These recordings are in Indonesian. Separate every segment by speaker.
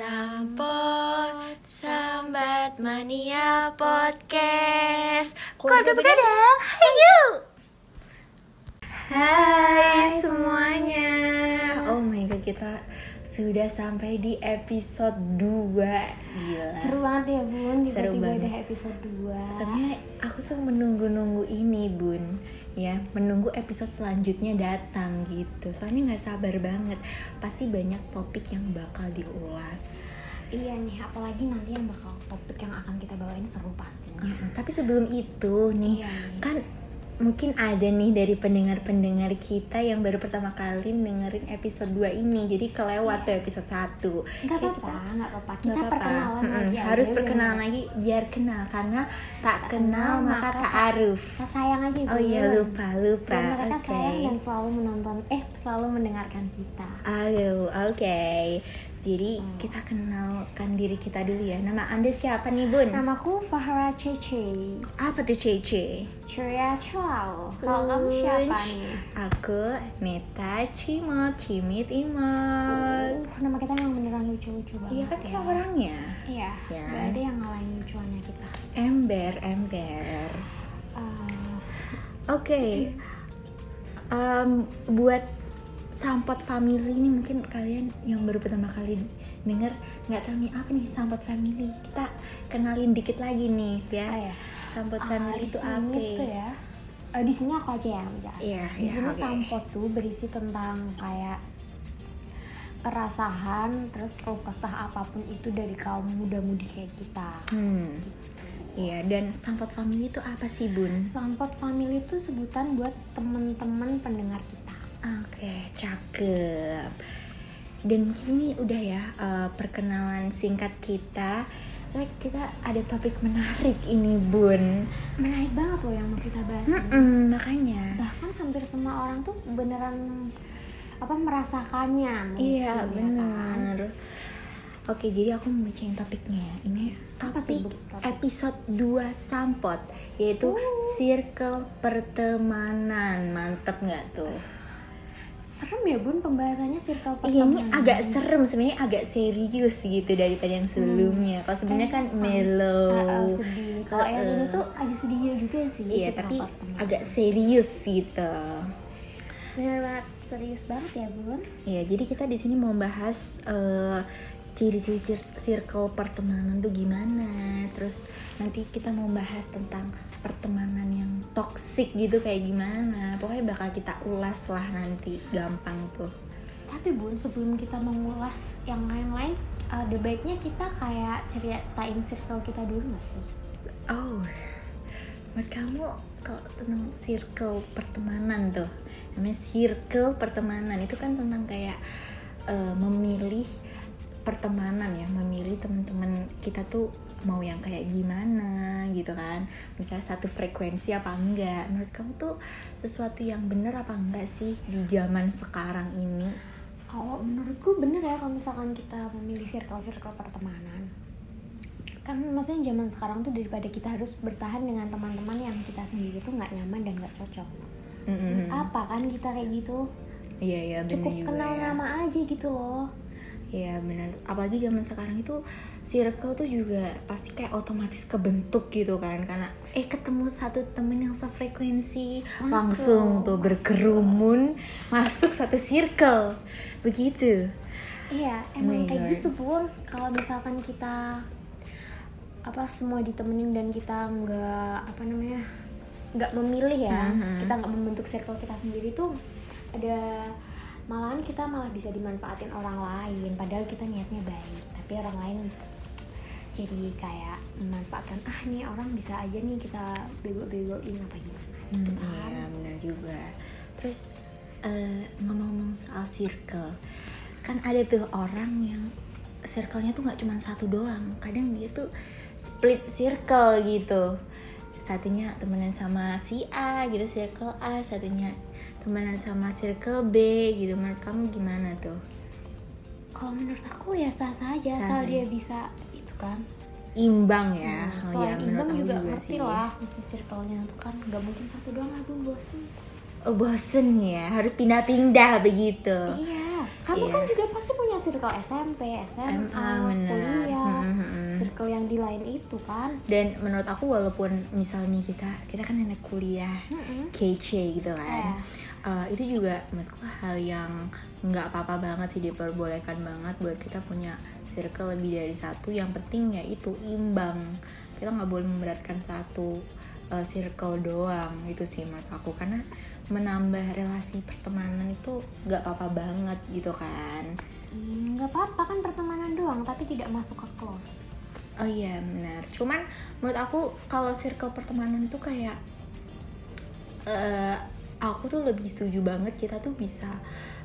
Speaker 1: Sampot, sambat mania podcast. Keluarga begadang, ayo Hai semuanya. Oh my god, kita sudah sampai di episode 2 Gila.
Speaker 2: Seru banget ya bun,
Speaker 1: Seru
Speaker 2: tiba-tiba
Speaker 1: banget.
Speaker 2: udah episode 2
Speaker 1: Sebenarnya aku tuh menunggu-nunggu ini bun ya menunggu episode selanjutnya datang gitu. Soalnya nggak sabar banget. Pasti banyak topik yang bakal diulas.
Speaker 2: Iya nih, apalagi nanti yang bakal topik yang akan kita bawain seru pastinya.
Speaker 1: Mm, tapi sebelum itu nih
Speaker 2: Iya nih.
Speaker 1: kan mungkin ada nih dari pendengar-pendengar kita yang baru pertama kali dengerin episode 2 ini. Jadi kelewat tuh episode 1
Speaker 2: Nggak apa-apa, nggak apa-apa. Kita
Speaker 1: Nggak apa-apa.
Speaker 2: perkenalan
Speaker 1: Mm-mm,
Speaker 2: lagi
Speaker 1: harus
Speaker 2: aja,
Speaker 1: perkenalan
Speaker 2: biar
Speaker 1: lagi biar kenal. Karena tak,
Speaker 2: Tak
Speaker 1: kenal maka tak aruf.
Speaker 2: Kita sayang aja
Speaker 1: oh iya lupa lupa.
Speaker 2: Biar mereka
Speaker 1: oke.
Speaker 2: sayang dan selalu menonton, eh selalu mendengarkan kita.
Speaker 1: Ayo, oke. Jadi
Speaker 2: Hmm.
Speaker 1: kita kenalkan diri kita dulu ya. Nama anda siapa nih bun?
Speaker 2: Namaku Fahra Cece
Speaker 1: Apa tuh Cece?
Speaker 2: Ceria Chow Kalau kamu siapa nih?
Speaker 1: Aku Neta Cimot, Cimit Imot.
Speaker 2: Uh, nama kita yang beneran lucu-lucu banget
Speaker 1: Iya kan
Speaker 2: ya.
Speaker 1: kita orangnya.
Speaker 2: Iya,
Speaker 1: Ya.
Speaker 2: nggak ada yang ngalahin lucuannya kita
Speaker 1: Ember, ember.
Speaker 2: Eh,
Speaker 1: Oke. Em, buat Sampot Family ini mungkin kalian yang baru pertama kali denger nggak tahu nih apa nih Sampot Family. Kita kenalin dikit lagi nih ya.
Speaker 2: Oh ya.
Speaker 1: Sampot
Speaker 2: Ah,
Speaker 1: Family
Speaker 2: di
Speaker 1: itu apa?
Speaker 2: tuh ya. eh, di sini aku aja yang menjelaskan.
Speaker 1: Iya,
Speaker 2: di
Speaker 1: iya,
Speaker 2: sini
Speaker 1: oke.
Speaker 2: sampot tuh berisi tentang kayak kerasahan, terus kalau kesah apa pun itu dari kaum muda-mudi kayak kita.
Speaker 1: Hmm.
Speaker 2: Gitu.
Speaker 1: Iya, dan Sampot Family itu apa sih, Bun?
Speaker 2: Sampot family itu sebutan buat temen-temen pendengar kita.
Speaker 1: Oke, cakep. Dan ini udah ya eh, perkenalan singkat kita. Soalnya kita ada topik menarik ini, Bun.
Speaker 2: Menarik banget loh yang mau kita bahas. ini.
Speaker 1: Mm-mm, makanya.
Speaker 2: Bahkan hampir semua orang tuh beneran apa merasakannya. mungkin,
Speaker 1: Iya,
Speaker 2: ya kan?
Speaker 1: benar. Oke, jadi aku mau bacain topiknya. Ini
Speaker 2: Apa
Speaker 1: topik?
Speaker 2: Topik.
Speaker 1: episode 2 Sampot, yaitu circle pertemanan. Mantep nggak tuh?
Speaker 2: Serem ya bun pembahasannya circle
Speaker 1: Iya ini
Speaker 2: pertemanan.
Speaker 1: agak serem sebenarnya agak serius gitu daripada yang sebelumnya. Kalau sebelumnya kan mellow.
Speaker 2: Ah, sedih. Kalau yang
Speaker 1: Uh-uh.
Speaker 2: ini tuh ada sedihnya juga sih.
Speaker 1: Iya tapi
Speaker 2: pertemanan.
Speaker 1: agak serius gitu.
Speaker 2: bener banget serius banget ya bun.
Speaker 1: Iya jadi kita di sini mau bahas eh, ciri-ciri cir- circle pertemanan tuh gimana. Terus nanti kita mau bahas tentang pertemanan yang toxic gitu kayak gimana. Pokoknya bakal kita ulas lah nanti gampang tuh.
Speaker 2: Tapi bun sebelum kita mengulas yang lain-lain, ada baiknya kita kayak ceritain circle kita dulu gak sih?
Speaker 1: Oh, buat kamu kalau tentang circle pertemanan tuh, namanya circle pertemanan itu kan tentang kayak eh, memilih pertemanan ya, memilih teman-teman kita tuh mau yang kayak gimana gitu kan, misalnya satu frekuensi apa enggak. Menurut kamu tuh sesuatu yang bener apa enggak sih di zaman sekarang ini?
Speaker 2: Kalau menurutku bener ya kalau misalkan kita memilih circle-circle pertemanan. Kan maksudnya zaman sekarang tuh daripada kita harus bertahan dengan teman-teman yang kita sendiri tuh nggak nyaman dan nggak cocok.
Speaker 1: Mm-mm.
Speaker 2: Apa kan kita kayak gitu?
Speaker 1: Iya iya
Speaker 2: Cukup kenal
Speaker 1: ya.
Speaker 2: nama aja gitu loh.
Speaker 1: Iya benar. Apalagi zaman sekarang itu circle tuh juga pasti kayak otomatis kebentuk gitu kan karena eh ketemu satu temen yang sefrekuensi
Speaker 2: Masuk,
Speaker 1: langsung tuh
Speaker 2: masuk.
Speaker 1: berkerumun masuk satu circle begitu.
Speaker 2: Iya, emang kayak
Speaker 1: God.
Speaker 2: gitu pun. Kalau misalkan kita apa semua ditemenin dan kita nggak apa namanya nggak memilih ya,
Speaker 1: Mhm.
Speaker 2: kita nggak membentuk circle kita sendiri tuh ada malahan kita malah bisa dimanfaatin orang lain. Padahal kita niatnya baik, tapi orang lain jadi kayak memanfaatkan ah nih orang bisa aja nih kita bego-begoin apa gimana gitu
Speaker 1: Hmm,
Speaker 2: kan.
Speaker 1: Iya benar juga. Terus eh, ngomong-ngomong soal circle, kan ada tuh orang yang circle-nya tuh nggak cuma satu doang. Kadang dia tuh split circle gitu. Satunya temenan sama si A gitu circle A, satunya temenan sama circle B gitu. Menurut kamu gimana tuh?
Speaker 2: Kalau menurut aku ya sah-sah aja
Speaker 1: Sah
Speaker 2: asal dia bisa itu kan
Speaker 1: Imbang ya.
Speaker 2: Nah,
Speaker 1: oh ya,
Speaker 2: imbang juga,
Speaker 1: juga
Speaker 2: ngerti
Speaker 1: sih.
Speaker 2: lah mesti circle-nya tuh kan nggak mungkin satu doang aku bosen
Speaker 1: oh, bosen ya harus pindah-pindah begitu
Speaker 2: Iya, kamu
Speaker 1: Iya.
Speaker 2: kan juga pasti punya circle SMP, SMA, kuliah,
Speaker 1: Hmm, hmm, hmm.
Speaker 2: circle yang di lain itu kan.
Speaker 1: dan menurut aku walaupun misalnya kita kita kan anak kuliah
Speaker 2: Mm-mm.
Speaker 1: kece gitu kan
Speaker 2: Iya.
Speaker 1: Eh, itu juga menurutku hal yang nggak apa-apa banget sih diperbolehkan banget buat kita punya circle lebih dari satu yang penting ya itu imbang kita nggak boleh memberatkan satu eh, circle doang itu sih menurut aku karena menambah relasi pertemanan itu nggak apa-apa banget gitu kan
Speaker 2: Hmm, nggak apa-apa kan pertemanan doang, tapi tidak masuk ke close.
Speaker 1: Oh iya benar. Cuman menurut aku kalau circle pertemanan itu kayak eh aku tuh lebih setuju banget kita tuh bisa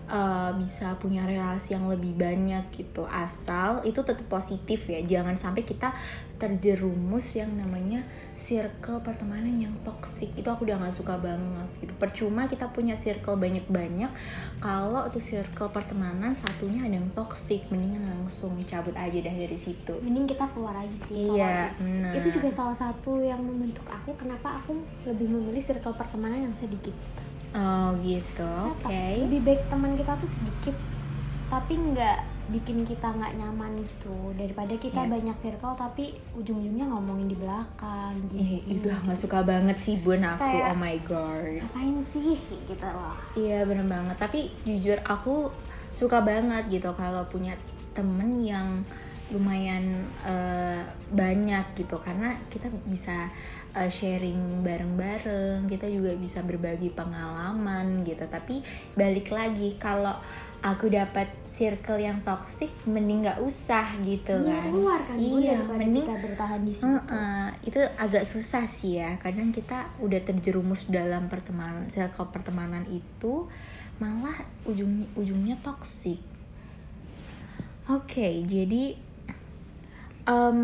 Speaker 1: eh, bisa punya relasi yang lebih banyak gitu asal itu tetap positif ya jangan sampai kita terjerumus yang namanya circle pertemanan yang toksik itu aku udah nggak suka banget gitu percuma kita punya circle banyak-banyak kalau tuh circle pertemanan satunya ada yang toksik mendingan langsung cabut aja dah dari situ
Speaker 2: Mending kita keluar aja sih.
Speaker 1: Iya, benar.
Speaker 2: Itu juga salah satu yang membentuk aku kenapa aku lebih memilih circle pertemanan yang sedikit.
Speaker 1: Oh gitu, oke.
Speaker 2: Kenapa? Lebih baik teman kita tuh sedikit, tapi nggak bikin kita nggak nyaman gitu daripada kita
Speaker 1: Iya.
Speaker 2: banyak circle tapi ujung-ujungnya ngomongin di belakang
Speaker 1: Eh,
Speaker 2: gitu.
Speaker 1: udah nggak suka banget sih bun aku,
Speaker 2: Kayak-
Speaker 1: oh my god.
Speaker 2: Ngapain sih gitu loh.
Speaker 1: Iya bener banget, tapi jujur aku suka banget gitu kalau punya temen yang lumayan eh, banyak gitu karena kita bisa eh, sharing bareng-bareng, kita juga bisa berbagi pengalaman gitu. Tapi balik lagi kalau aku dapat circle yang toxic, mending nggak usah gitu
Speaker 2: Mending
Speaker 1: kan.
Speaker 2: keluar kan
Speaker 1: iya, mending
Speaker 2: kita bertahan di situ.
Speaker 1: Heeh, itu agak susah sih ya. Kadang kita udah terjerumus dalam pertemanan, circle pertemanan itu malah ujung ujungnya toksik. Oke, jadi em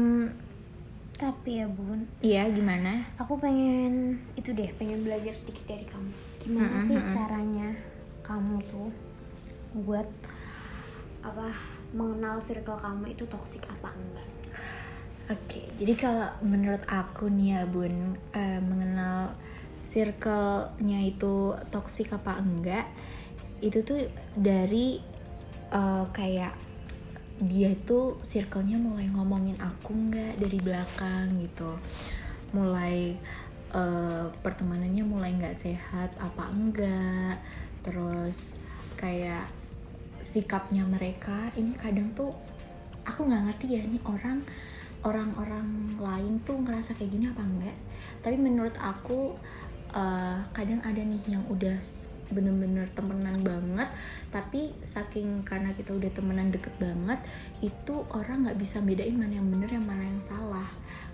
Speaker 2: Tapi ya bun,
Speaker 1: iya gimana?
Speaker 2: aku pengen itu deh, pengen belajar sedikit dari kamu. Gimana
Speaker 1: Mm-mm,
Speaker 2: sih
Speaker 1: mm-mm.
Speaker 2: caranya kamu tuh buat apa mengenal circle kamu itu toksik apa enggak?
Speaker 1: Oke, jadi kalau menurut aku nih ya Bun, eh, mengenal circle-nya itu toksik apa enggak, itu tuh dari eh, kayak dia itu circle-nya mulai ngomongin aku enggak dari belakang gitu, mulai eh, pertemanannya mulai nggak sehat apa enggak, terus kayak sikapnya mereka ini kadang tuh aku nggak ngerti ya ini orang orang-orang lain tuh ngerasa kayak gini apa enggak. Tapi menurut aku eh, kadang ada nih yang udah bener-bener temenan banget. Tapi saking karena kita udah temenan deket banget itu orang nggak bisa bedain mana yang bener yang mana yang salah.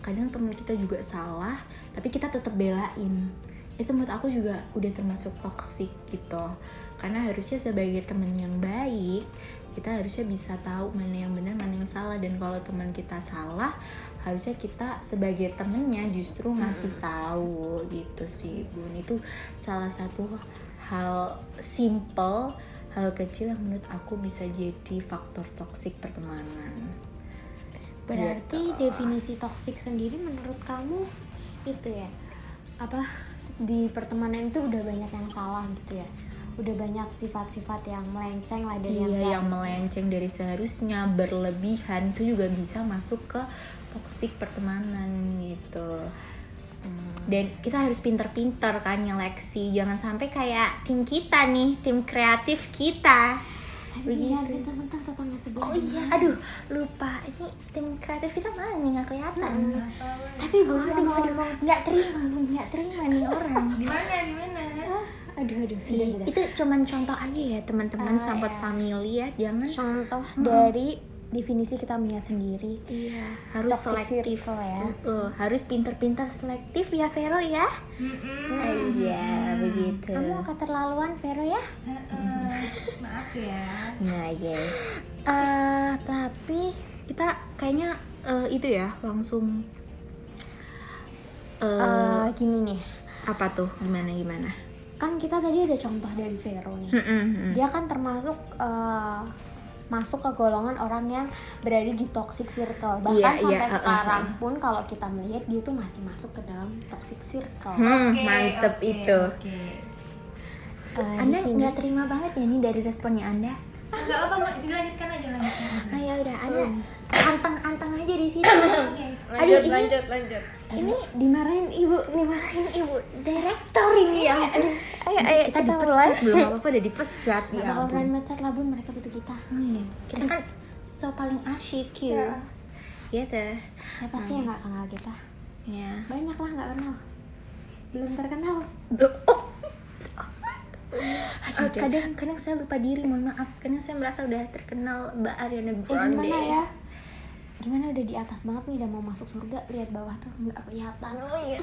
Speaker 1: Kadang temen kita juga salah tapi kita tetap belain. Itu menurut aku juga udah termasuk toxic gitu. Karena harusnya sebagai temen yang baik kita harusnya bisa tahu mana yang benar mana yang salah. Dan kalau teman kita salah harusnya kita sebagai temennya justru ngasih tahu gitu sih bun itu salah satu hal simple hal kecil yang menurut aku bisa jadi faktor toksik pertemanan
Speaker 2: Berarti
Speaker 1: Gitu.
Speaker 2: definisi toksik sendiri menurut kamu itu ya apa di pertemanan itu udah banyak yang salah gitu ya? Udah banyak sifat-sifat yang melenceng lah dari yang
Speaker 1: iya yang
Speaker 2: seharusnya.
Speaker 1: melenceng dari seharusnya berlebihan itu juga bisa masuk ke toksik pertemanan gitu. Dan kita harus pinter-pinter kan nyeleksi. Jangan sampai kayak tim kita nih tim kreatif kita.
Speaker 2: Begitu.
Speaker 1: begitu
Speaker 2: Tentang tetangga sebelah.
Speaker 1: oh iya aduh lupa. Ini tim kreatif kita mana nih? Nggak kelihatan.
Speaker 2: Tapi gue
Speaker 1: aduh aduh nggak terima Bu, nggak terima nih orang.
Speaker 3: Gimana gimana?
Speaker 2: aduh aduh. Sudah sudah.
Speaker 1: itu cuman contoh aja ya teman-teman
Speaker 2: Ah,
Speaker 1: sahabat
Speaker 2: iya.
Speaker 1: family ya. Jangan.
Speaker 2: Contoh dari definisi kita melihat sendiri.
Speaker 1: Iya, harus
Speaker 2: Toxic
Speaker 1: selektif
Speaker 2: circle ya.
Speaker 1: Uh, harus pinter-pinter selektif ya Vero ya. Ah, iya, begitu.
Speaker 2: Kamu keterlaluan Vero ya?
Speaker 3: Maaf ya.
Speaker 1: Nah, ya. Eh, tapi kita kayaknya eh, itu ya langsung eh
Speaker 2: Eh, gini nih,
Speaker 1: apa tuh? Gimana gimana?
Speaker 2: kan kita tadi ada contoh dari Vero nih.
Speaker 1: Mm-mm.
Speaker 2: Dia kan termasuk eh, masuk ke golongan orang yang berada di toxic circle. Bahkan
Speaker 1: Iya,
Speaker 2: sampai
Speaker 1: iya, uh, uh,
Speaker 2: sekarang pun kalau kita melihat dia tuh masih masuk ke dalam toxic circle.
Speaker 1: Hmm,
Speaker 3: Oke,
Speaker 1: mantep
Speaker 3: oke,
Speaker 1: itu.
Speaker 3: oke.
Speaker 2: Eh,
Speaker 1: anda nggak terima banget ya nih dari responnya anda
Speaker 3: Enggak apa, Mak. dilanjutkan aja lanjutkan aja.
Speaker 1: ah ya udah anda anteng-anteng aja di situ
Speaker 3: Oke.
Speaker 1: Aduh, ini-
Speaker 2: lanjut lanjut
Speaker 1: ini dimarahin ibu dimarahin ibu. Direktor ini ya aduh
Speaker 2: ayo ayo
Speaker 1: kita, dipecat. Belum apa apa udah dipecat
Speaker 2: ya, kalau berani mecat lah bun mereka butuh kita.
Speaker 1: Iya. kita kan so paling asyik
Speaker 2: Ya.
Speaker 1: gitu
Speaker 2: siapa sih yang nggak kenal kita?
Speaker 1: Ya
Speaker 2: banyak lah nggak kenal. Belum terkenal.
Speaker 1: Oh. Ah, kadang kadang saya lupa diri mohon maaf. Kadang saya merasa udah terkenal mbak Ariana
Speaker 2: eh
Speaker 1: Grande.
Speaker 2: gimana ya gimana udah di atas banget nih udah mau masuk surga lihat bawah tuh nggak kelihatan.
Speaker 1: Oh iya.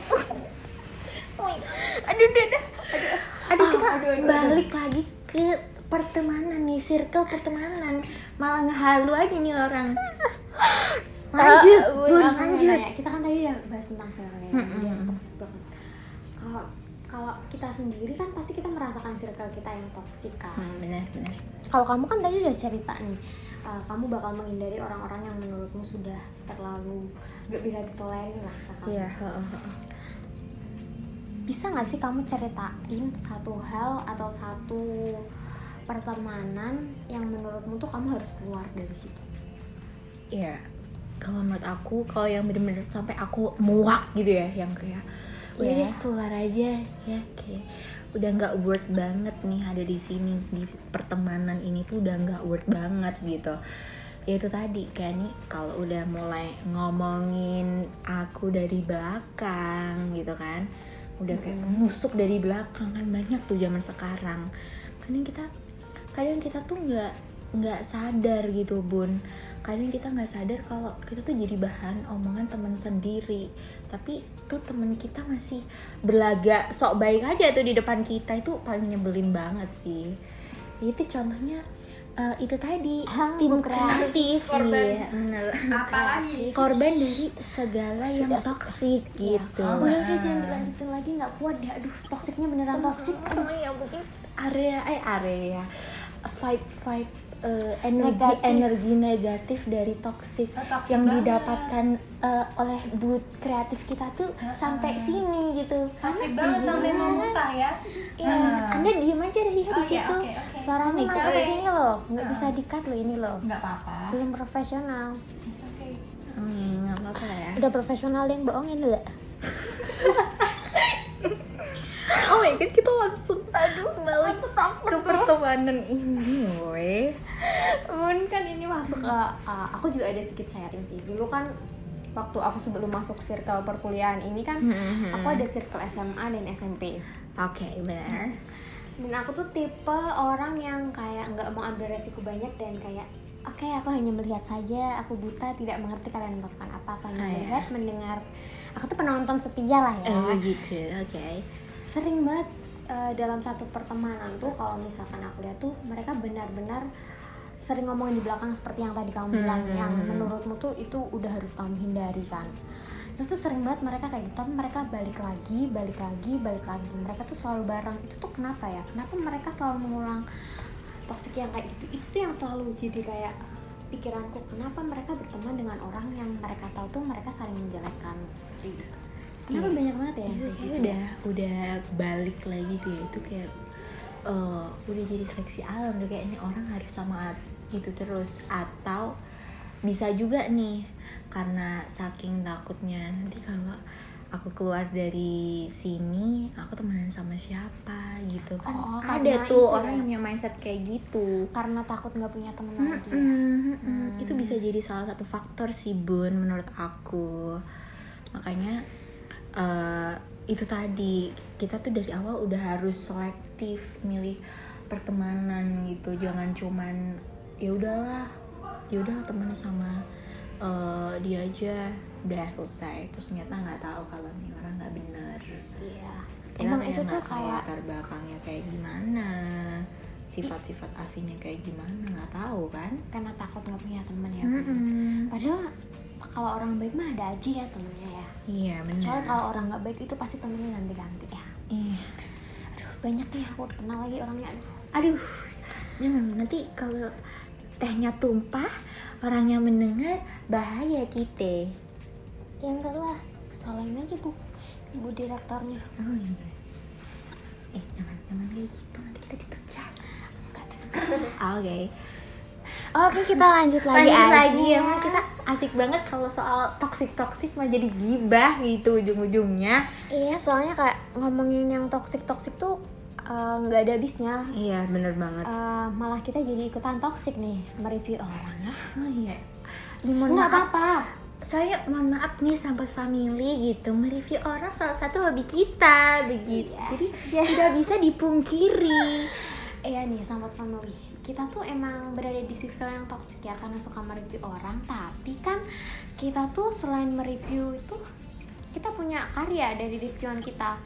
Speaker 1: Oh iya. Aduh aduh aduh aduh, kita balik lagi ke pertemanan nih circle pertemanan. Malah ngehalu aja nih orang. Lanjut
Speaker 2: Ah,
Speaker 1: bun lanjut.
Speaker 2: nanya, kita kan tadi udah bahas tentang film ya dia toxic banget. Kalau kalau kita sendiri kan pasti kita merasakan circle kita yang toxic kan?
Speaker 1: Hmm, benar benar.
Speaker 2: Kalau kamu kan tadi udah cerita nih uh, kamu bakal menghindari orang-orang yang menurutmu sudah terlalu gak bisa ditolerir lah ke kamu.
Speaker 1: iya heeh.
Speaker 2: bisa nggak sih kamu ceritain satu hal atau satu pertemanan yang menurutmu tuh kamu harus keluar dari situ
Speaker 1: Iya, kalau menurut aku kalau yang bener-bener sampai aku muak gitu ya, yang kayak udah
Speaker 2: Iya.
Speaker 1: deh keluar aja ya kayak udah nggak worth banget nih ada di sini di pertemanan ini tuh udah nggak worth banget gitu. Ya itu tadi kan nih kalau udah mulai ngomongin aku dari belakang gitu kan, udah kayak menusuk dari belakang kan banyak tuh zaman sekarang. Kadang kita kadang kita tuh nggak nggak sadar gitu bun kadang kita nggak sadar kalau kita tuh jadi bahan omongan teman sendiri tapi tuh temen kita masih berlagak sok baik aja tuh di depan kita. Itu paling nyebelin banget sih. Itu contohnya eh, itu tadi
Speaker 2: Ah,
Speaker 1: tim
Speaker 2: bukan.
Speaker 1: kreatif.
Speaker 3: Korban.
Speaker 1: iya bener.
Speaker 3: Apalagi?
Speaker 1: korban dari segala yang
Speaker 2: Sudah, sudah.
Speaker 1: toksik gitu.
Speaker 2: Udah udah jangan dilanjutin lagi. Nggak kuat deh. Aduh toksiknya beneran toksik
Speaker 1: aduh ya mungkin area eh area. Vibe vibe eh, energi
Speaker 2: Negatif.
Speaker 1: energi negatif dari toxic
Speaker 3: Oh, toxic
Speaker 1: yang
Speaker 3: banget.
Speaker 1: didapatkan eh, oleh but kreatif kita tuh sampai sini gitu
Speaker 3: Toxic banget sampai mau muntah ya.
Speaker 1: ya
Speaker 3: Heeh.
Speaker 1: anda diem aja dari di
Speaker 3: Oke,
Speaker 1: situ Oh my
Speaker 2: masuk
Speaker 1: God.
Speaker 2: ke sini loh nggak bisa dikat loh ini loh
Speaker 3: Enggak apa-apa.
Speaker 2: belum profesional
Speaker 3: It's okay.
Speaker 1: Hmm, nggak apa-apa ya
Speaker 2: udah profesional yang bohongin enggak
Speaker 1: my god kita langsung aduh balik ke pertemanan ini weh.
Speaker 2: Bun kan ini masuk ke uh, aku juga ada sedikit sharing sih. Dulu kan waktu aku sebelum masuk circle perkuliahan ini kan aku ada circle SMA dan SMP
Speaker 1: oke benar.
Speaker 2: Dan aku tuh tipe orang yang kayak nggak mau ambil resiko banyak dan kayak oke aku hanya melihat saja aku buta tidak mengerti kalian melakukan apa aku hanya
Speaker 1: Ah, ya.
Speaker 2: melihat mendengar. Aku tuh penonton setia lah ya.
Speaker 1: Oh begitu oke
Speaker 2: sering banget uh, dalam satu pertemanan tuh kalau misalkan aku lihat tuh mereka benar-benar sering ngomongin di belakang seperti yang tadi kamu bilang yang menurutmu tuh itu udah harus kamu hindari kan? Itu tuh sering banget mereka kayak gitu tapi mereka balik lagi balik lagi balik lagi. Mereka tuh selalu bareng. Itu tuh kenapa ya? Kenapa mereka selalu mengulang toxic yang kayak gitu? Itu tuh yang selalu jadi kayak pikiranku kenapa mereka berteman dengan orang yang mereka tahu tuh mereka saling menjelekkan? Gitu kenapa
Speaker 1: Iya.
Speaker 2: banyak banget ya
Speaker 1: itu
Speaker 2: kayak gitu?
Speaker 1: udah udah balik lagi tuh ya. itu kayak eh, udah jadi seleksi alam tuh kayak ini orang harus sama gitu terus atau bisa juga nih karena saking takutnya nanti kalau aku keluar dari sini aku temenan sama siapa gitu kan
Speaker 2: Oh,
Speaker 1: ada tuh orang
Speaker 2: ya?
Speaker 1: yang punya mindset kayak gitu
Speaker 2: karena takut nggak punya temen lagi ya.
Speaker 1: Mm, mm, mm. itu bisa jadi salah satu faktor sih bun menurut aku makanya eh, itu tadi kita tuh dari awal udah harus selektif milih pertemanan gitu. Jangan cuman ya udahlah ya udah temen sama eh, dia aja. Udah selesai terus ternyata nggak tahu kalau nih orang nggak bener.
Speaker 2: Iya.
Speaker 1: Kita
Speaker 2: emang itu tuh kayak
Speaker 1: latar belakangnya kayak gimana? Sifat-sifat aslinya kayak gimana? Nggak tahu kan?
Speaker 2: Karena takut nggak punya temen ya.
Speaker 1: Mm-mm.
Speaker 2: padahal kalau orang baik mah ada aja ya temennya ya.
Speaker 1: Iya benar.
Speaker 2: Soalnya kalau orang nggak baik itu pasti temennya ganti-ganti ya.
Speaker 1: Iya.
Speaker 2: Aduh banyak nih aku kenal lagi orangnya. Aduh.
Speaker 1: Jangan nanti kalau tehnya tumpah orang yang mendengar bahaya kita.
Speaker 2: Ya enggak lah. Salahin aja bu. Ibu direktornya.
Speaker 1: Oh iya. Eh jangan jangan kayak gitu. Nanti kita ditucat oke
Speaker 2: Oke kita lanjut lagi
Speaker 1: lanjut
Speaker 2: aja.
Speaker 1: lagi ya kita asik banget kalau soal toxic toxic mah jadi gibah gitu ujung-ujungnya
Speaker 2: Iya soalnya kayak ngomongin yang toxic toxic tuh eh, nggak ada habisnya.
Speaker 1: iya bener banget
Speaker 2: Eh, malah kita jadi ikutan toxic nih mereview orang ya.
Speaker 1: oh iya
Speaker 2: Nggak apa-apa.
Speaker 1: saya mohon maaf nih sahabat family gitu mereview orang salah satu hobi kita begitu
Speaker 2: Iya.
Speaker 1: jadi tidak bisa dipungkiri
Speaker 2: Iya nih sahabat family kita tuh emang berada di circle yang toxic ya karena suka mereview orang. Tapi kan kita tuh selain mereview itu kita punya karya dari reviewan kita.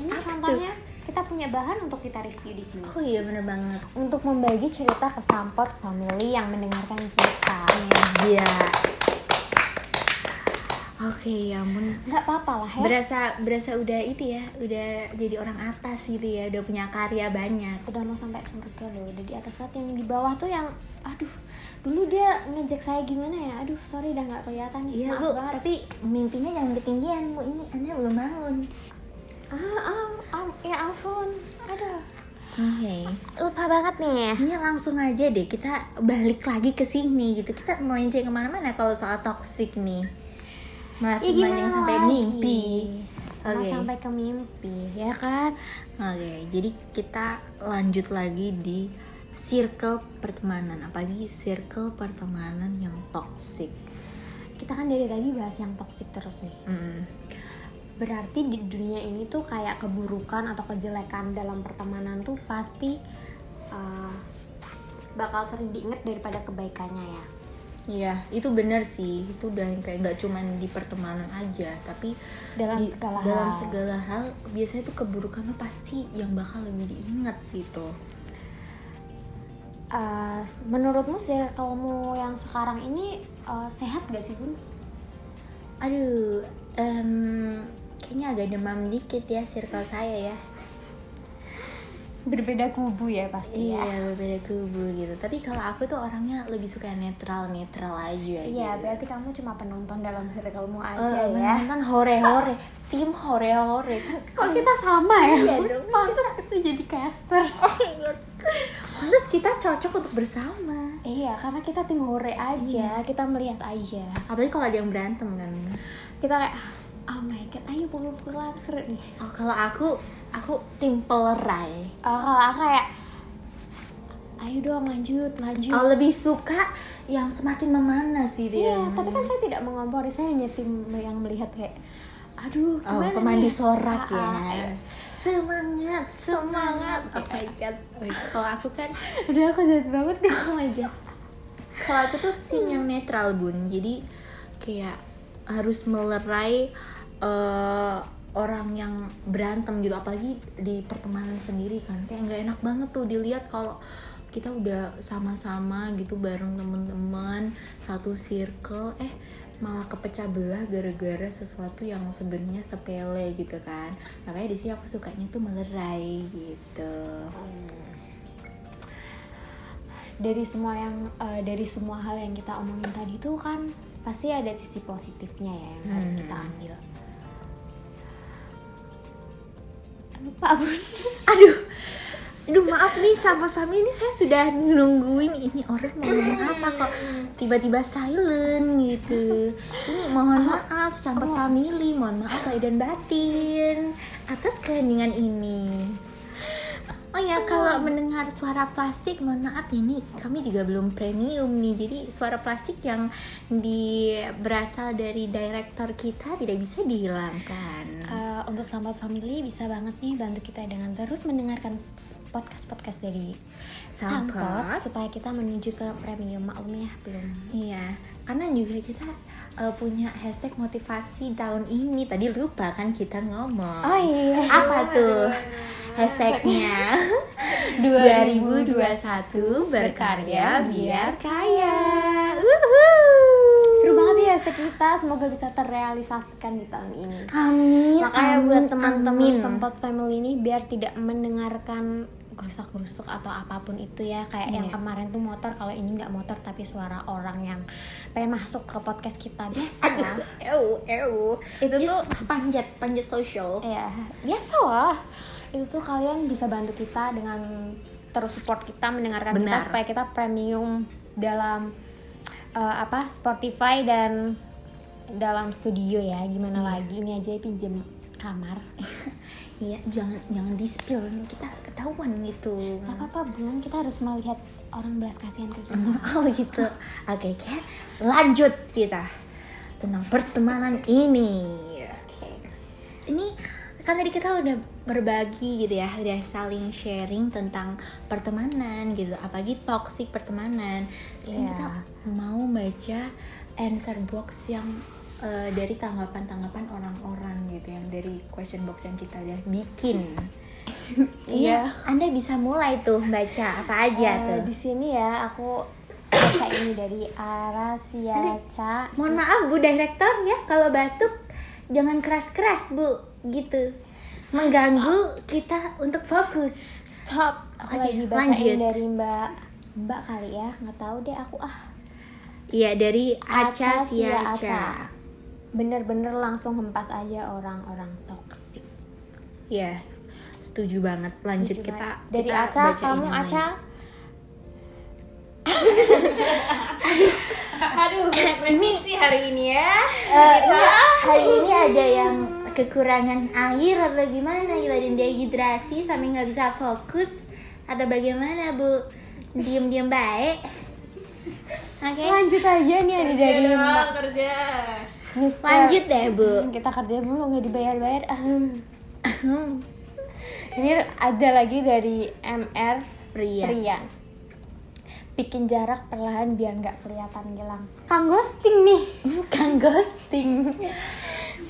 Speaker 2: Ini
Speaker 1: apa
Speaker 2: contohnya kita punya bahan untuk kita review di sini.
Speaker 1: Oh iya bener banget.
Speaker 2: Untuk membagi cerita ke sampot family yang mendengarkan kita
Speaker 1: iya oke ya ampun.
Speaker 2: Nggak apa-apa lah ya.
Speaker 1: Berasa berasa udah itu ya udah jadi orang atas gitu ya udah punya karya banyak.
Speaker 2: Udah mau sampai surga loh udah di atas banget. Yang di bawah tuh yang aduh dulu dia ngejek saya gimana ya? Aduh sorry udah nggak kelihatan. Nih
Speaker 1: iya
Speaker 2: maaf
Speaker 1: bu
Speaker 2: banget.
Speaker 1: tapi mimpinya jangan ketinggian bu. Ini anda belum bangun.
Speaker 2: Ah, ah, ah, ya ampun. Aduh.
Speaker 1: Oke.
Speaker 2: Lupa banget nih.
Speaker 1: Ini langsung aja deh. Kita balik lagi ke sini gitu. Kita mau melenceng ke mana-mana kalau soal toxic nih malah
Speaker 2: ya
Speaker 1: cuma
Speaker 2: gimana
Speaker 1: yang sampai
Speaker 2: lagi?
Speaker 1: mimpi
Speaker 2: Malah
Speaker 1: Oke.
Speaker 2: sampai ke mimpi ya kan
Speaker 1: Oke, jadi kita lanjut lagi di circle pertemanan, apalagi circle pertemanan yang toxic.
Speaker 2: kita kan dari tadi bahas yang toksik terus nih
Speaker 1: Mm.
Speaker 2: berarti di dunia ini tuh kayak keburukan atau kejelekan dalam pertemanan tuh pasti uh, bakal sering diingat daripada kebaikannya ya
Speaker 1: Iya, itu benar sih. Itu udah yang kayak nggak cuman di pertemanan aja, tapi
Speaker 2: Dalam
Speaker 1: di-
Speaker 2: segala
Speaker 1: dalam
Speaker 2: hal.
Speaker 1: segala hal biasanya tuh keburukannya pasti yang bakal lebih diingat gitu.
Speaker 2: Uh, menurutmu circlemu yang sekarang ini uh, sehat gak sih bun?
Speaker 1: Aduh, em, kayaknya agak demam dikit ya circle saya ya.
Speaker 2: Berbeda kubu ya pasti ya.
Speaker 1: Iya, berbeda kubu gitu. Tapi kalau aku tuh orangnya lebih suka netral, netral aja.
Speaker 2: Iya,
Speaker 1: gitu.
Speaker 2: berarti kamu cuma penonton dalam circlemu
Speaker 1: Oh,
Speaker 2: aja ya.
Speaker 1: menonton hore-hore, tim hore-hore kan.
Speaker 2: Kok kita sama ya?
Speaker 1: Iya dong.
Speaker 2: Kita jadi caster.
Speaker 1: Pantes kita cocok untuk bersama.
Speaker 2: iya, karena kita tim hore aja, kita melihat aja.
Speaker 1: Apalagi kalau ada yang berantem kan.
Speaker 2: Kita kayak oh my god, ayo pukul-pukulan seru nih.
Speaker 1: Oh, kalau aku aku tim pelerai.
Speaker 2: Oh, kalau aku kayak ayo dong lanjut, lanjut.
Speaker 1: Oh, lebih suka yang semakin memanah sih dia.
Speaker 2: Iya, tapi kan saya tidak mengompori, saya hanya tim yang melihat kayak aduh,
Speaker 1: Oh, pemandi
Speaker 2: nih?
Speaker 1: sorak
Speaker 2: Ah,
Speaker 1: ya.
Speaker 2: ah, iya.
Speaker 1: Semangat, semangat. Oh my god. Oh, kalau aku kan
Speaker 2: Udah aku jahat banget deh.
Speaker 1: oh my god. Kalau aku tuh tim yang netral, Bun. Jadi kayak harus melerai eh, orang yang berantem gitu. Apalagi di pertemanan sendiri kan. Kayak nggak enak banget tuh dilihat kalau kita udah sama-sama gitu bareng temen-temen satu circle. Eh malah kepecah belah gara-gara sesuatu yang sebenarnya sepele gitu kan. Makanya di sini aku sukanya tuh melerai gitu.
Speaker 2: Dari semua yang eh, dari semua hal yang kita omongin tadi tuh kan pasti ada sisi positifnya ya yang harus kita ambil. Lupa bun.
Speaker 1: aduh. Aduh maaf nih sama family ini saya sudah nungguin ini orang mau ngomong apa kok. Tiba-tiba silent gitu. Ini mohon maaf sama family mohon maaf lahir dan batin atas keheningan ini Oh ya, kalau mendengar suara plastik, mohon maaf nih, kami juga belum premium nih. Jadi suara plastik yang di berasal dari director kita tidak bisa dihilangkan.
Speaker 2: Eh, untuk sahabat family bisa banget nih bantu kita dengan terus mendengarkan podcast-podcast dari.
Speaker 1: Sampot
Speaker 2: supaya kita menuju ke premium maklum ya belum
Speaker 1: Iya, karena juga kita uh, punya hashtag motivasi tahun ini. Tadi lupa kan kita ngomong.
Speaker 2: Oh iya.
Speaker 1: Apa tuh hashtagnya? 2021 berkarya biar kaya.
Speaker 2: seru banget ya hashtag kita semoga bisa terrealisasikan di tahun ini
Speaker 1: Amin.
Speaker 2: makanya
Speaker 1: amin,
Speaker 2: buat teman-teman sempat family ini biar tidak mendengarkan gerusak-gerusuk atau apa pun itu ya kayak yang
Speaker 1: Iya.
Speaker 2: kemarin tuh motor kalau ini nggak motor tapi suara orang yang pengen masuk ke podcast kita biasa
Speaker 1: Aduh, ew, ew.
Speaker 2: Itu tuh-
Speaker 1: panjat, panjat sosial.
Speaker 2: ya biasa lah itu tuh kalian bisa bantu kita dengan terus support kita mendengarkan kita
Speaker 1: Benar.
Speaker 2: supaya kita premium dalam eh, apa Spotify dan dalam studio ya gimana lagi ini aja pinjem kamar
Speaker 1: Iya, jangan jangan di spill nih kita ketahuan gitu.
Speaker 2: Gak apa-apa Bun, kita harus melihat orang belas kasihan ke kita
Speaker 1: Oh gitu. Oke, Kat. Lanjut kita tentang pertemanan ini. Oke. Ini kan tadi kita udah berbagi gitu ya, udah saling sharing tentang pertemanan gitu, apalagi toxic pertemanan. Sekarang
Speaker 2: Iya.
Speaker 1: kita mau baca answer box yang eh, dari tanggapan-tanggapan orang-orang gitu yang dari question box yang kita udah bikin. Iya, Anda bisa mulai tuh baca apa aja
Speaker 2: Eh,
Speaker 1: tuh.
Speaker 2: di sini ya aku baca ini dari Arasiaca
Speaker 1: Mohon maaf Bu Direktur ya kalau batuk jangan keras-keras Bu gitu. Mengganggu kita untuk fokus.
Speaker 2: Stop. Aku
Speaker 1: Oke,
Speaker 2: lagi bacain
Speaker 1: lanjut.
Speaker 2: dari Mbak Mbak kali ya, nggak tahu deh aku ah.
Speaker 1: Iya dari Aca
Speaker 2: Aca Sia
Speaker 1: Siaca.
Speaker 2: Aca. Bener-bener langsung hempas aja orang-orang toksik.
Speaker 1: Iya. Setuju banget. Lanjut
Speaker 2: Setuju
Speaker 1: kita
Speaker 2: banget. dari
Speaker 1: kita
Speaker 2: Aca, kamu. Aca
Speaker 3: Aduh, remisi hari ini ya.
Speaker 1: Enggak, hari ini ada yang kekurangan air atau gimana ada yang dehidrasi sampai nggak bisa fokus atau bagaimana Bu? Diam-diam baik. Oke.
Speaker 2: lanjut aja nih ada dari
Speaker 3: Kerja
Speaker 2: Mbak
Speaker 3: dong, kerja.
Speaker 2: Mister.
Speaker 1: Lanjut deh, Bu.
Speaker 2: Hmm, Kita kerja dulu nggak dibayar-bayar. Ahem. Ini ada lagi dari MR
Speaker 1: Pria.
Speaker 2: Prian. Bikin jarak perlahan biar nggak kelihatan hilang. Kang ghosting nih.
Speaker 1: Kang ghosting.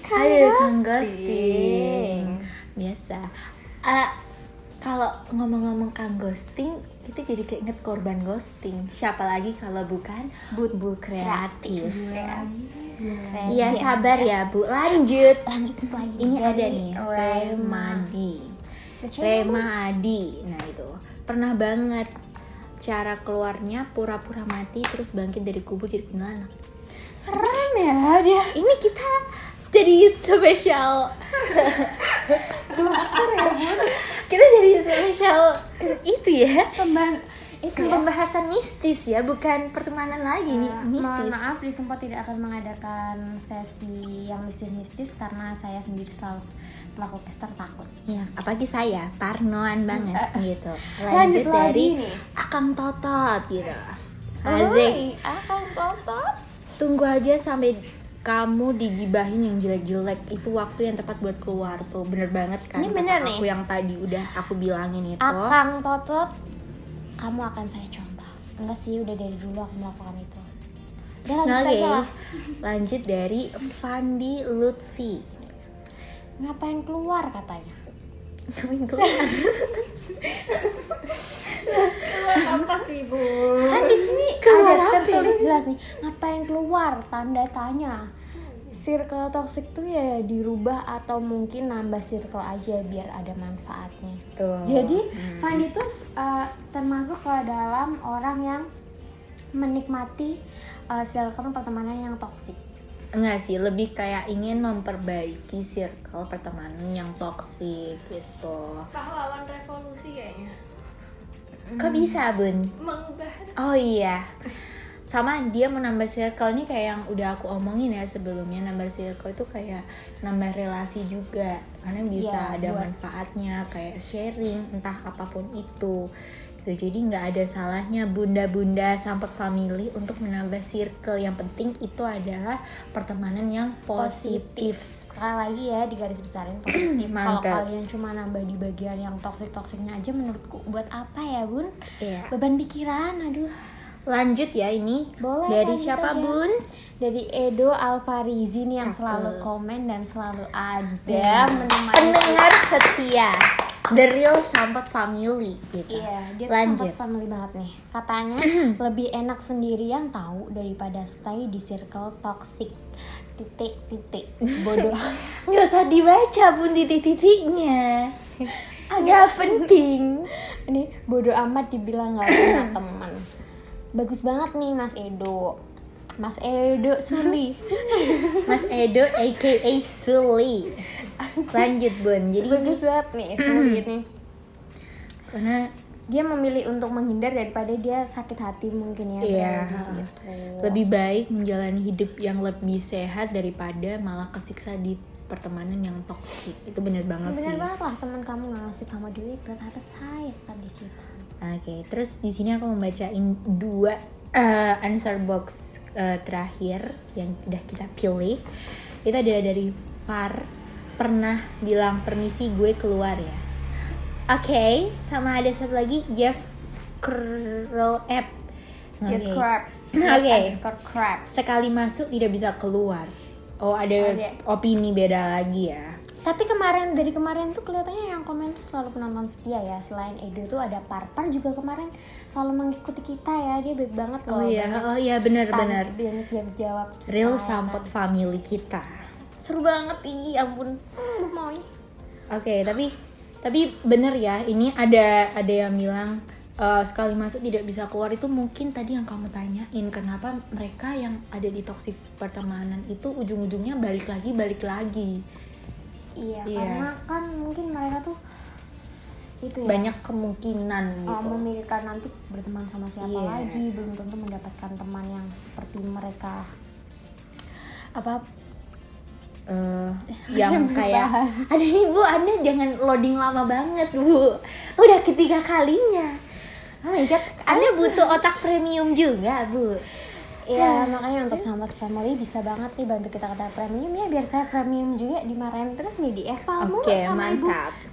Speaker 2: Kang
Speaker 1: Aduh, Kang
Speaker 2: ghosting.
Speaker 1: Biasa. Eh, kalau ngomong-ngomong Kang ghosting, kita jadi keinget korban ghosting. Siapa lagi kalau bukan Bu, Bu kreatif. Iya, sabar ya, Bu. Lanjut.
Speaker 2: Lanjut lagi.
Speaker 1: Ini
Speaker 2: dari
Speaker 1: ada nih,
Speaker 2: Rema.
Speaker 1: Remadi.
Speaker 2: Baca
Speaker 1: Rema Adi. Nah, itu. Pernah banget cara keluarnya pura-pura mati terus bangkit dari kubur jadi kuntilanak.
Speaker 2: Serem ya dia.
Speaker 1: ini kita jadi spesial kita jadi spesial itu ya
Speaker 2: Pemban itu ya.
Speaker 1: pembahasan mistis ya bukan pertemanan lagi nih
Speaker 2: Mohon
Speaker 1: mistis
Speaker 2: maaf, Disempo tidak akan mengadakan sesi yang mistis-mistis karena saya sendiri selalu selaku caster takut.
Speaker 1: ya apalagi saya parnoan banget gitu
Speaker 2: Lanjut
Speaker 1: lanjut
Speaker 2: lagi
Speaker 1: dari
Speaker 2: nih.
Speaker 1: akang totot gitu Azik
Speaker 2: akan totot.
Speaker 1: tunggu aja sampai kamu digibahin yang jelek-jelek itu waktu yang tepat buat keluar tuh bener banget kan
Speaker 2: Ini bener
Speaker 1: aku
Speaker 2: nih.
Speaker 1: yang tadi udah aku bilangin itu
Speaker 2: Akang totot, kamu akan saya coba. Enggak sih, udah dari dulu aku melakukan itu. Udah lanjut
Speaker 1: Oke,
Speaker 2: aja lah.
Speaker 1: lanjut dari Fandi Lutfi.
Speaker 2: Ngapain keluar katanya?
Speaker 3: Apa sih, Bu?
Speaker 2: Kan di sini
Speaker 1: Keluar
Speaker 2: ada
Speaker 1: apa
Speaker 2: tertulis
Speaker 1: ini?
Speaker 2: jelas nih. Ngapain keluar? Tanda tanya. Circle toxic tuh ya dirubah atau mungkin nambah circle aja biar ada manfaatnya.
Speaker 1: Tuh.
Speaker 2: Jadi Fandi tuh uh, termasuk ke dalam orang yang menikmati uh, circle pertemanan yang toksik.
Speaker 1: Enggak sih, lebih kayak ingin memperbaiki circle pertemanan yang toksik gitu.
Speaker 3: Pahlawan revolusi kayaknya.
Speaker 1: Kok bisa, Bun?
Speaker 3: Mengubah
Speaker 1: Oh iya. Sama dia menambah circle nih kayak yang udah aku omongin ya sebelumnya nambah circle itu kayak nambah relasi juga karena bisa
Speaker 2: Iya,
Speaker 1: ada
Speaker 2: buat-
Speaker 1: manfaatnya kayak sharing entah apa pun itu gitu jadi nggak ada salahnya bunda-bunda sampai family untuk menambah circle yang penting itu adalah pertemanan yang positif
Speaker 2: Sekali lagi ya di garis besarin positif. Kalau kalian cuma nambah di bagian yang toksik toksiknya aja menurutku buat apa ya bun?
Speaker 1: Iya.
Speaker 2: Beban pikiran, aduh.
Speaker 1: Lanjut ya ini
Speaker 2: Boleh,
Speaker 1: dari
Speaker 2: lanjut
Speaker 1: siapa
Speaker 2: aja.
Speaker 1: bun
Speaker 2: Dari Edo Alfarizi nih yang
Speaker 1: Cakep.
Speaker 2: selalu komen dan selalu ada
Speaker 1: Iya.
Speaker 2: menemani
Speaker 1: pendengar setia the real sampat family gitu
Speaker 2: Iya, dia
Speaker 1: lanjut
Speaker 2: family banget nih. Katanya lebih enak sendirian tahu daripada stay di circle toxic. Titik titik bodoh.
Speaker 1: nggak usah dibaca pun titik-titiknya nggak penting
Speaker 2: Ini bodoh amat dibilang nggak punya teman. Bagus banget nih Mas Edo. Mas Edo Suli
Speaker 1: Mas Edo aka Suli. Lanjut Bun. Jadi ini
Speaker 2: bagus banget nih Suli ini
Speaker 1: karena
Speaker 2: dia memilih untuk menghindar daripada dia sakit hati mungkin ya
Speaker 1: Iya.
Speaker 2: situ.
Speaker 1: lebih baik menjalani hidup yang lebih sehat daripada malah kesiksa di pertemanan yang toksik. Itu bener banget
Speaker 2: benar
Speaker 1: sih.
Speaker 2: banget lah teman kamu nggak ngasih kamu duit ternyata saya kan di situ
Speaker 1: Oke, terus di sini aku membacain dua eh, answer box eh, terakhir yang udah kita pilih. Itu adalah dari Par pernah bilang permisi gue keluar ya. Oke, sama ada satu lagi Jeff Scroll App.
Speaker 2: yes crap
Speaker 1: Oke.
Speaker 2: crap
Speaker 1: Sekali masuk tidak bisa keluar. Oh ada
Speaker 2: Ada.
Speaker 1: opini beda lagi ya.
Speaker 2: Tapi kemarin dari kemarin tuh kelihatannya yang komen tuh selalu penonton setia ya. Selain Edo tuh ada Parpar juga kemarin selalu mengikuti kita ya. Dia baik banget loh.
Speaker 1: Oh iya, oh iya benar-benar.
Speaker 2: tanya- banyak yang jawab kita,
Speaker 1: Real
Speaker 2: ya
Speaker 1: sampot
Speaker 2: kan.
Speaker 1: family kita.
Speaker 2: seru banget ih ampun. Aduh, mau
Speaker 1: Oke, tapi tapi bener ya, ini ada ada yang bilang eh, sekali masuk tidak bisa keluar. Itu mungkin tadi yang kamu tanyain kenapa mereka yang ada di toxic pertemanan itu ujung-ujungnya balik lagi balik lagi
Speaker 2: iya
Speaker 1: Iya.
Speaker 2: karena kan mungkin mereka tuh itu ya
Speaker 1: banyak kemungkinan
Speaker 2: uh,
Speaker 1: gitu.
Speaker 2: memikirkan nanti berteman sama siapa
Speaker 1: Iya.
Speaker 2: lagi belum tentu mendapatkan teman yang seperti mereka apa
Speaker 1: Eh, yang kayak ada nih bu, anda jangan loading lama banget bu, udah ketiga kalinya. Oh my god, anda butuh otak premium juga bu.
Speaker 2: Ya makanya untuk sahabat family bisa banget nih bantu kita kata premium ya biar saya premium juga dimarahin terus nih di
Speaker 1: Oke,
Speaker 2: sama
Speaker 1: mantap.
Speaker 2: ibu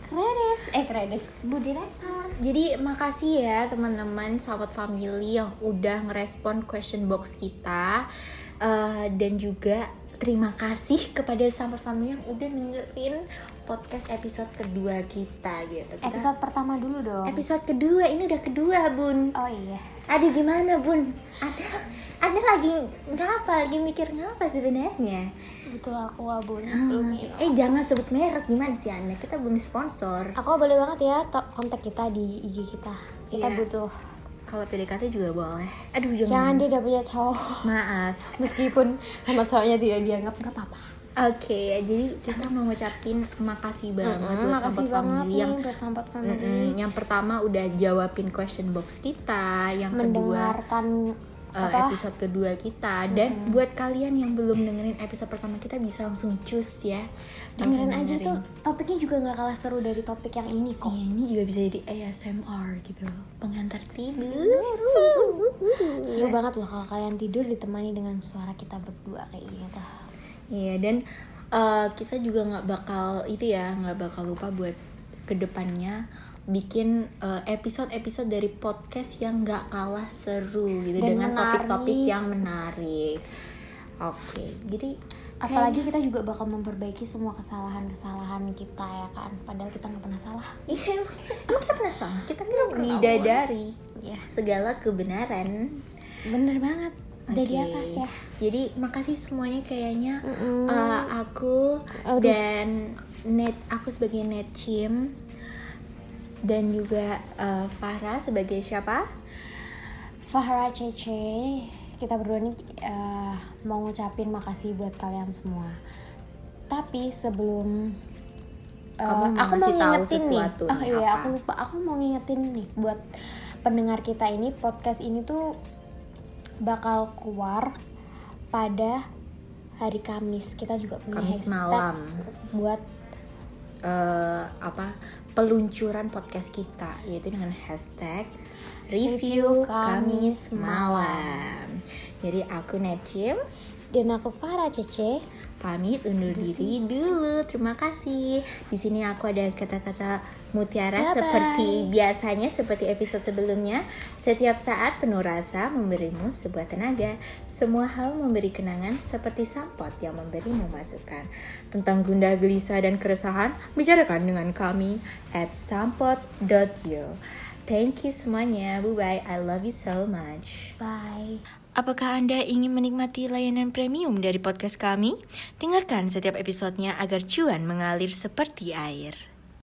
Speaker 2: Kredes. Eh Kredes bu direktur.
Speaker 1: Jadi makasih ya teman-teman sahabat family yang udah ngerespon question box kita Eh, dan juga terima kasih kepada sahabat family yang udah dengerin podcast episode kedua kita gitu. Kita
Speaker 2: episode pertama dulu dong
Speaker 1: episode kedua ini udah kedua bun.
Speaker 2: oh iya
Speaker 1: Aduh gimana bun? Ada ada lagi ngapa? Lagi mikir ngapa sebenarnya?
Speaker 2: butuh aku abun belum ya.
Speaker 1: Eh jangan sebut merek gimana sih anda? Kita belum sponsor.
Speaker 2: aku boleh banget ya kontak kita di IG kita kita
Speaker 1: Iya.
Speaker 2: butuh
Speaker 1: Kalau PDKT juga boleh. Aduh jangan.
Speaker 2: jangan dia udah punya cowok
Speaker 1: Maaf.
Speaker 2: meskipun sama cowoknya tidak dianggap nggak apa-apa
Speaker 1: Oke, jadi kita mau ngucapin makasih banget
Speaker 2: Mm-mm,
Speaker 1: buat
Speaker 2: makasih banget
Speaker 1: family
Speaker 2: nih
Speaker 1: yang
Speaker 2: buat sahabat family
Speaker 1: Mm-mm, yang pertama udah jawabin question box kita, yang kedua
Speaker 2: mendengarkan
Speaker 1: uh,
Speaker 2: apa
Speaker 1: episode kedua kita dan buat kalian yang belum dengerin episode pertama kita bisa langsung cus ya.
Speaker 2: Dengerin aja
Speaker 1: dengerin.
Speaker 2: tuh topiknya juga nggak kalah seru dari topik yang ini kok
Speaker 1: Iya, ini juga bisa jadi ASMR gitu. Pengantar tidur.
Speaker 2: seru banget loh kalau kalian tidur ditemani dengan suara kita berdua kayak gini tuh
Speaker 1: Iya dan uh, kita juga nggak bakal itu ya nggak bakal lupa buat ke depannya bikin uh, episode-episode dari podcast yang nggak kalah seru gitu
Speaker 2: Dan
Speaker 1: dengan topik-topik yang menarik. Oke, jadi
Speaker 2: apalagi kita juga bakal memperbaiki semua kesalahan-kesalahan kita ya kan? Padahal kita nggak pernah salah.
Speaker 1: Iya emang. Kita pernah salah? Kita kan bidadari
Speaker 2: ya
Speaker 1: segala kebenaran.
Speaker 2: bener banget. Dari
Speaker 1: Oke.
Speaker 2: atas ya.
Speaker 1: Jadi makasih semuanya kayaknya.
Speaker 2: Mm-mm.
Speaker 1: uh, aku dan net aku sebagai net Chim. Dan juga uh, Farah sebagai siapa?
Speaker 2: Fahra Cece kita berdua nih eh, mau ngucapin makasih buat kalian semua. Tapi sebelum
Speaker 1: mau
Speaker 2: aku mau ngingetin nih. oh
Speaker 1: nih,
Speaker 2: iya
Speaker 1: apa?
Speaker 2: aku lupa. Aku mau ngingetin nih buat pendengar kita ini podcast ini tuh bakal keluar pada hari Kamis. Kita juga punya
Speaker 1: Kamis
Speaker 2: hashtag
Speaker 1: malam.
Speaker 2: buat
Speaker 1: uh, apa? Peluncuran podcast kita yaitu dengan hashtag
Speaker 2: Review Kamis
Speaker 1: malam. Jadi aku Netchim
Speaker 2: dan aku Farah Cece
Speaker 1: pamit undur diri dulu. Terima kasih. Di sini aku ada kata-kata mutiara
Speaker 2: Bye-bye.
Speaker 1: seperti biasanya seperti episode sebelumnya. Setiap saat penuh rasa memberimu sebuah tenaga. Semua hal memberi kenangan seperti sampot yang memberimu masukan. Tentang gundah gelisah dan keresahan, bicarakan dengan kami at sampot.yo. Thank you semuanya. Bye bye. I love you so much.
Speaker 2: bye
Speaker 1: Apakah Anda ingin menikmati layanan premium dari podcast kami? Dengarkan setiap episodenya agar cuan mengalir seperti air.